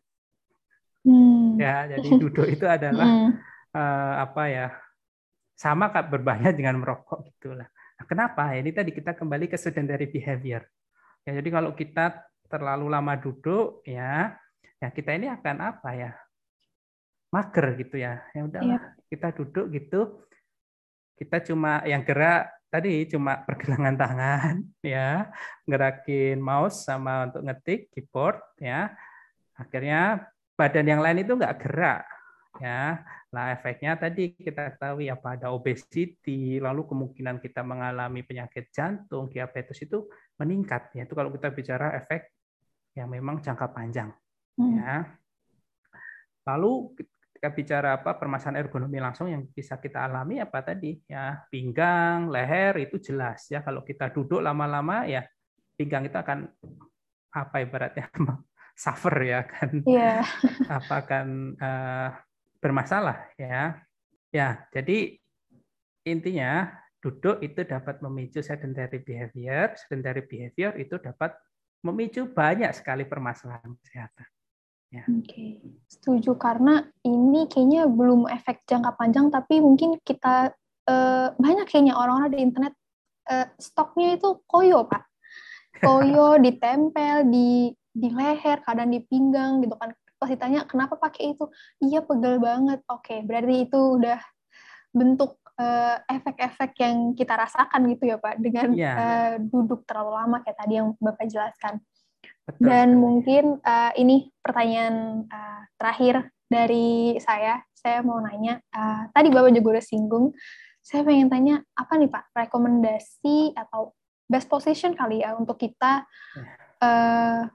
Hmm. Ya, jadi duduk itu adalah Hmm. eh, apa ya? Sama kak berbahaya dengan merokok gitulah. Kenapa? Ini tadi kita kembali ke sedentary behavior. Ya, jadi kalau kita terlalu lama duduk, ya, ya kita ini akan apa ya? Mager gitu ya. Ya udahlah, yeah. kita duduk gitu. Kita cuma yang gerak tadi cuma pergelangan tangan, ya, gerakin mouse sama untuk ngetik keyboard, ya. Akhirnya badan yang lain itu nggak gerak, ya Nah, efeknya tadi kita ketahui apa ada obesity, lalu kemungkinan kita mengalami penyakit jantung, diabetes itu meningkat. Ya, itu kalau kita bicara efek yang memang jangka panjang. Hmm. Ya. Lalu kita bicara apa permasalahan ergonomi langsung yang bisa kita alami apa tadi ya pinggang, leher itu jelas ya kalau kita duduk lama-lama ya pinggang itu akan apa ibaratnya suffer ya kan yeah. apa akan uh, bermasalah ya. Ya, jadi intinya duduk itu dapat memicu sedentary behavior, sedentary behavior itu dapat memicu banyak sekali permasalahan kesehatan. Ya. Oke, setuju karena ini kayaknya belum efek jangka panjang, tapi mungkin kita eh, banyak kayaknya orang-orang di internet eh, stoknya itu koyo pak, koyo ditempel di di leher, kadang di pinggang gitu kan pas ditanya kenapa pakai itu iya pegel banget oke berarti itu udah bentuk uh, efek-efek yang kita rasakan gitu ya pak dengan yeah. Iya. uh, duduk terlalu lama kayak tadi yang bapak jelaskan Betul. dan mungkin uh, ini pertanyaan uh, terakhir dari saya saya mau nanya uh, tadi bapak juga udah singgung saya pengen tanya apa nih pak rekomendasi atau best position kali ya untuk kita uh,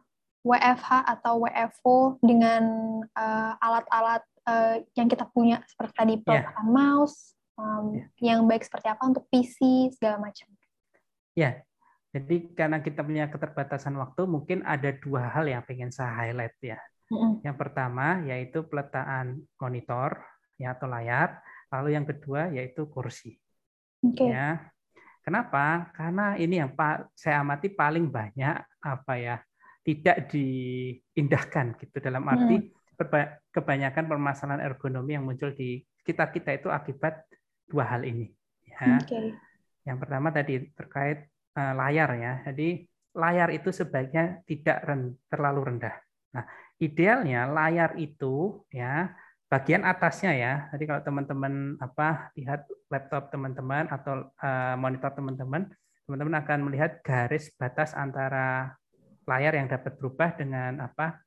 WFH atau WFO dengan uh, alat-alat uh, yang kita punya seperti tadi peletakan yeah. mouse, um, yeah. yang baik seperti apa untuk PC segala macam. Ya, yeah. jadi karena kita punya keterbatasan waktu, mungkin ada dua hal yang pengen saya highlight ya. Mm-hmm. Yang pertama yaitu peletakan monitor ya atau layar, lalu yang kedua yaitu kursi. Okay. Ya. Kenapa? Karena ini yang Pak saya amati paling banyak apa ya tidak diindahkan gitu dalam arti hmm. kebanyakan permasalahan ergonomi yang muncul di kita kita itu akibat dua hal ini ya. Okay. Yang pertama tadi terkait uh, layar ya. Jadi layar itu sebaiknya tidak ren, terlalu rendah. Nah, idealnya layar itu ya bagian atasnya ya. Jadi kalau teman-teman apa lihat laptop teman-teman atau uh, monitor teman-teman, teman-teman akan melihat garis batas antara layar yang dapat berubah dengan apa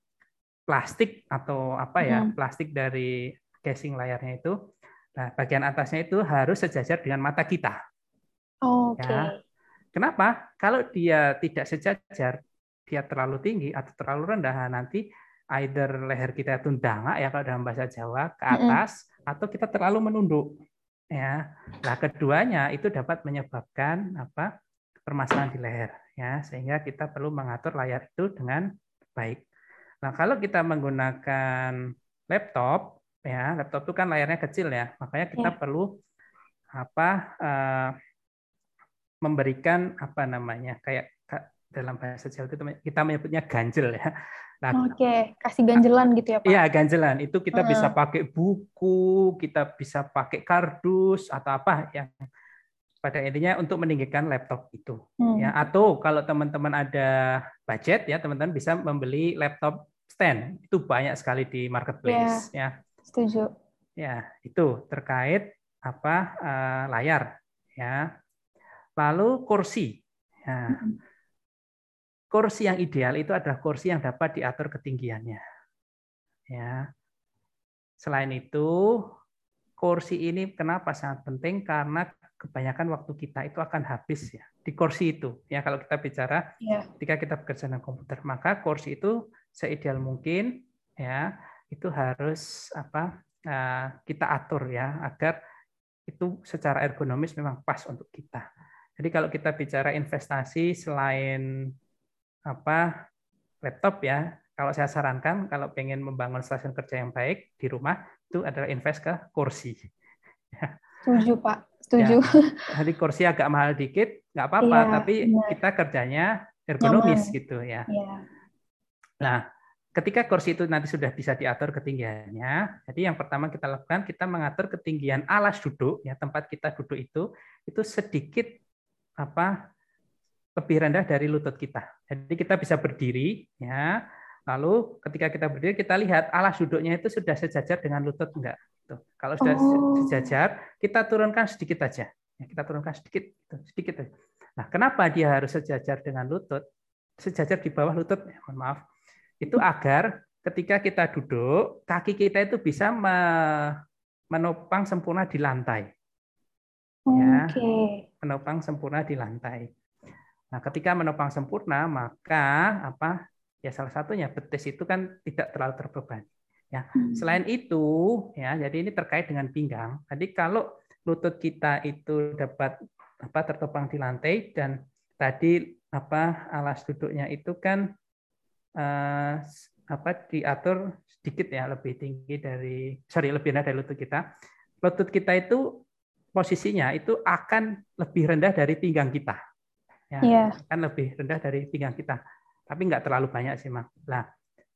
plastik atau apa ya hmm. plastik dari casing layarnya itu. Nah, bagian atasnya itu harus sejajar dengan mata kita. Oh, Oke. Okay. Ya. Kenapa? Kalau dia tidak sejajar, dia terlalu tinggi atau terlalu rendah, nah, nanti either leher kita itu ya kalau dalam bahasa Jawa ke atas -hmm. atau kita terlalu menunduk. Ya. Nah, keduanya itu dapat menyebabkan apa? permasalahan di leher ya sehingga kita perlu mengatur layar itu dengan baik. Nah, kalau kita menggunakan laptop ya, laptop itu kan layarnya kecil ya, makanya kita ya. perlu apa uh, memberikan apa namanya kayak dalam bahasa Jawa itu kita menyebutnya ganjel ya. Nah, Oke, kasih ganjelan gitu ya Pak? Iya ganjelan. Itu kita uh. bisa pakai buku, kita bisa pakai kardus atau apa yang pada intinya untuk meninggikan laptop itu hmm. ya atau kalau teman-teman ada budget ya teman-teman bisa membeli laptop stand itu banyak sekali di marketplace ya, ya. setuju ya itu terkait apa uh, layar ya lalu kursi ya. Hmm. kursi yang ideal itu adalah kursi yang dapat diatur ketinggiannya ya selain itu kursi ini kenapa sangat penting karena kebanyakan waktu kita itu akan habis ya di kursi itu ya kalau kita bicara yeah. ketika kita bekerja dengan komputer maka kursi itu seideal mungkin ya itu harus apa uh, kita atur ya agar itu secara ergonomis memang pas untuk kita jadi kalau kita bicara investasi selain apa laptop ya kalau saya sarankan kalau pengen membangun stasiun kerja yang baik di rumah itu adalah invest ke kursi Setuju Pak, setuju. Ya, jadi kursi agak mahal dikit, nggak apa-apa, ya, tapi benar. kita kerjanya ergonomis Nyaman. gitu ya. ya. Nah, ketika kursi itu nanti sudah bisa diatur ketinggiannya, jadi yang pertama kita lakukan kita mengatur ketinggian alas duduk ya tempat kita duduk itu itu sedikit apa lebih rendah dari lutut kita. Jadi kita bisa berdiri, ya. Lalu ketika kita berdiri kita lihat alas duduknya itu sudah sejajar dengan lutut enggak. Tuh. Kalau sudah oh. sejajar, kita turunkan sedikit aja. Ya, kita turunkan sedikit, sedikit aja. Nah, kenapa dia harus sejajar dengan lutut? Sejajar di bawah lutut, ya, mohon maaf. Itu agar ketika kita duduk, kaki kita itu bisa menopang sempurna di lantai. Ya, okay. menopang sempurna di lantai. Nah, ketika menopang sempurna, maka apa? Ya salah satunya betis itu kan tidak terlalu terbebani. Ya, hmm. selain itu, ya, jadi ini terkait dengan pinggang. Jadi kalau lutut kita itu dapat apa tertopang di lantai dan tadi apa alas duduknya itu kan eh, apa diatur sedikit ya lebih tinggi dari sorry lebih rendah dari lutut kita. Lutut kita itu posisinya itu akan lebih rendah dari pinggang kita ya yeah. kan lebih rendah dari pinggang kita tapi nggak terlalu banyak sih mak lah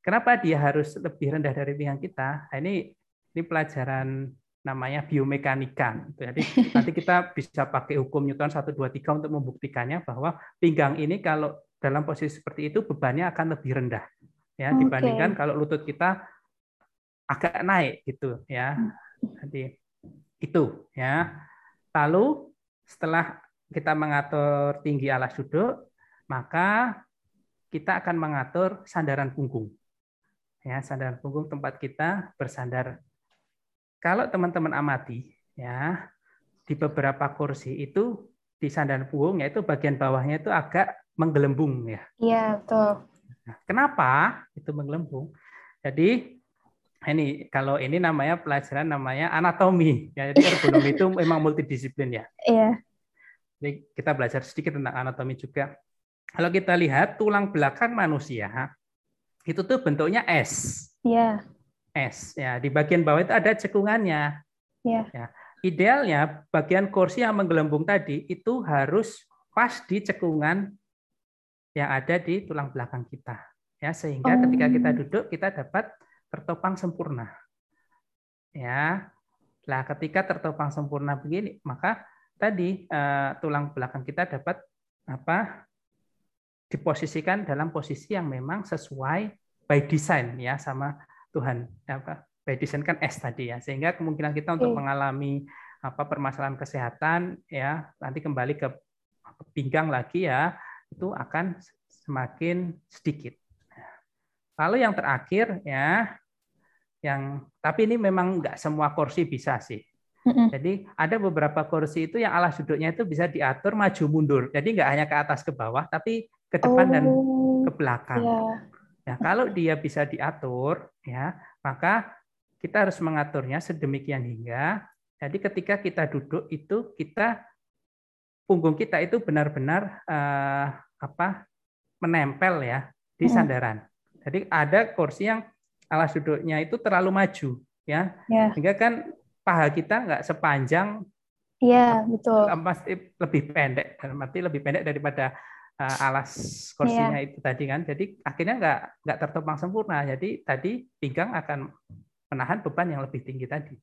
kenapa dia harus lebih rendah dari pinggang kita? Nah, ini ini pelajaran namanya biomekanika. Jadi nanti kita bisa pakai hukum Newton 1 2 3 untuk membuktikannya bahwa pinggang ini kalau dalam posisi seperti itu bebannya akan lebih rendah ya dibandingkan kalau lutut kita agak naik gitu ya. Jadi itu ya. Lalu setelah kita mengatur tinggi alas duduk, maka kita akan mengatur sandaran punggung. Ya, sandaran punggung tempat kita bersandar. Kalau teman-teman amati, ya, di beberapa kursi itu di sandaran punggung yaitu bagian bawahnya itu agak menggelembung ya. Iya, betul. Nah, kenapa itu menggelembung? Jadi ini kalau ini namanya pelajaran namanya anatomi. Ya, jadi ergonomi itu memang multidisiplin ya. Iya. Ini kita belajar sedikit tentang anatomi juga. Kalau kita lihat tulang belakang manusia itu tuh bentuknya S. Iya. S ya. Di bagian bawah itu ada cekungannya. Iya. Ya. Idealnya bagian kursi yang menggelembung tadi itu harus pas di cekungan yang ada di tulang belakang kita. Ya, sehingga oh. ketika kita duduk kita dapat tertopang sempurna. Ya. Nah, ketika tertopang sempurna begini, maka tadi uh, tulang belakang kita dapat apa diposisikan dalam posisi yang memang sesuai by design ya sama Tuhan. Apa? By design kan S tadi ya. Sehingga kemungkinan kita untuk mengalami apa permasalahan kesehatan ya nanti kembali ke pinggang lagi ya itu akan semakin sedikit. Lalu yang terakhir ya yang tapi ini memang nggak semua kursi bisa sih. Jadi ada beberapa kursi itu yang alas duduknya itu bisa diatur maju mundur. Jadi nggak hanya ke atas ke bawah, tapi ke depan oh, dan ke belakang. Yeah. Ya, kalau dia bisa diatur, ya maka kita harus mengaturnya sedemikian hingga jadi ketika kita duduk itu kita punggung kita itu benar-benar eh, apa menempel ya di sandaran. Jadi ada kursi yang alas duduknya itu terlalu maju ya, yeah. sehingga kan paha kita nggak sepanjang Iya, betul. Pasti lebih pendek, arti lebih pendek daripada uh, alas kursinya yeah. itu tadi kan. Jadi akhirnya nggak nggak tertopang sempurna. Jadi tadi pinggang akan menahan beban yang lebih tinggi tadi.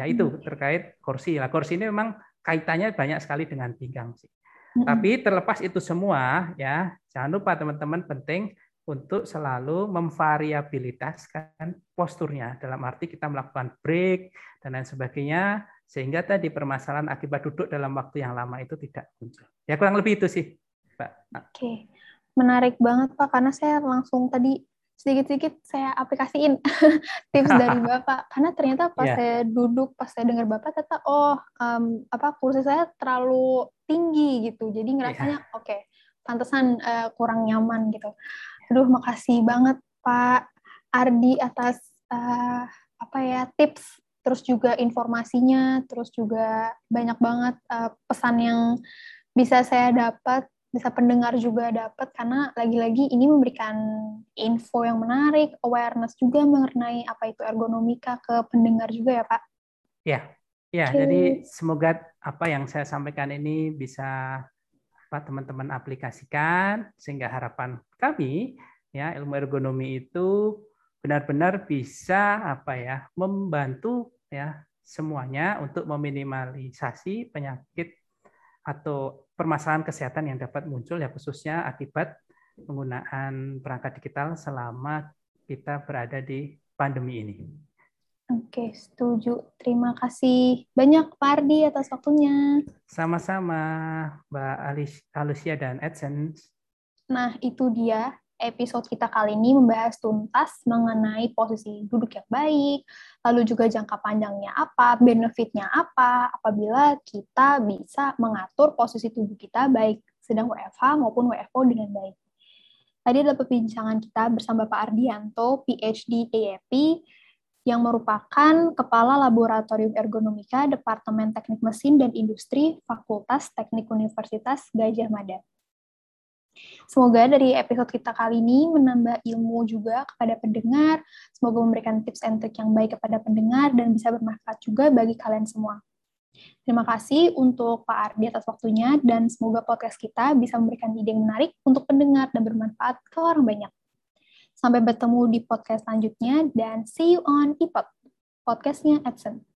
Ya itu hmm. terkait kursi. Nah, kursi ini memang kaitannya banyak sekali dengan pinggang sih. Hmm. Tapi terlepas itu semua ya, jangan lupa teman-teman penting untuk selalu memvariabilitaskan posturnya dalam arti kita melakukan break dan lain sebagainya sehingga tadi permasalahan akibat duduk dalam waktu yang lama itu tidak muncul. Ya kurang lebih itu sih, Pak. Oke. Menarik banget Pak karena saya langsung tadi sedikit-sedikit saya aplikasiin tips dari Bapak karena ternyata pas yeah. saya duduk pas saya dengar Bapak ternyata oh um, apa kursi saya terlalu tinggi gitu. Jadi ngerasanya yeah. oke, okay, pantesan uh, kurang nyaman gitu. Aduh, makasih banget Pak Ardi atas uh, apa ya tips, terus juga informasinya, terus juga banyak banget uh, pesan yang bisa saya dapat, bisa pendengar juga dapat karena lagi-lagi ini memberikan info yang menarik, awareness juga mengenai apa itu ergonomika ke pendengar juga ya Pak. Ya, ya. Okay. Jadi semoga apa yang saya sampaikan ini bisa teman-teman aplikasikan sehingga harapan kami ya ilmu ergonomi itu benar-benar bisa apa ya membantu ya semuanya untuk meminimalisasi penyakit atau permasalahan kesehatan yang dapat muncul ya khususnya akibat penggunaan perangkat digital selama kita berada di pandemi ini. Oke, setuju. Terima kasih banyak Pak Ardi atas waktunya. Sama-sama Mbak Alicia dan AdSense. Nah, itu dia episode kita kali ini membahas tuntas mengenai posisi duduk yang baik, lalu juga jangka panjangnya apa, benefitnya apa, apabila kita bisa mengatur posisi tubuh kita baik sedang WFH maupun WFO dengan baik. Tadi adalah perbincangan kita bersama Pak Ardianto, PhD AAP, yang merupakan Kepala Laboratorium Ergonomika Departemen Teknik Mesin dan Industri Fakultas Teknik Universitas Gajah Mada. Semoga dari episode kita kali ini menambah ilmu juga kepada pendengar, semoga memberikan tips and trick yang baik kepada pendengar dan bisa bermanfaat juga bagi kalian semua. Terima kasih untuk Pak Ardi atas waktunya dan semoga podcast kita bisa memberikan ide yang menarik untuk pendengar dan bermanfaat ke orang banyak. Sampai bertemu di podcast selanjutnya dan see you on iPod, podcastnya Edson.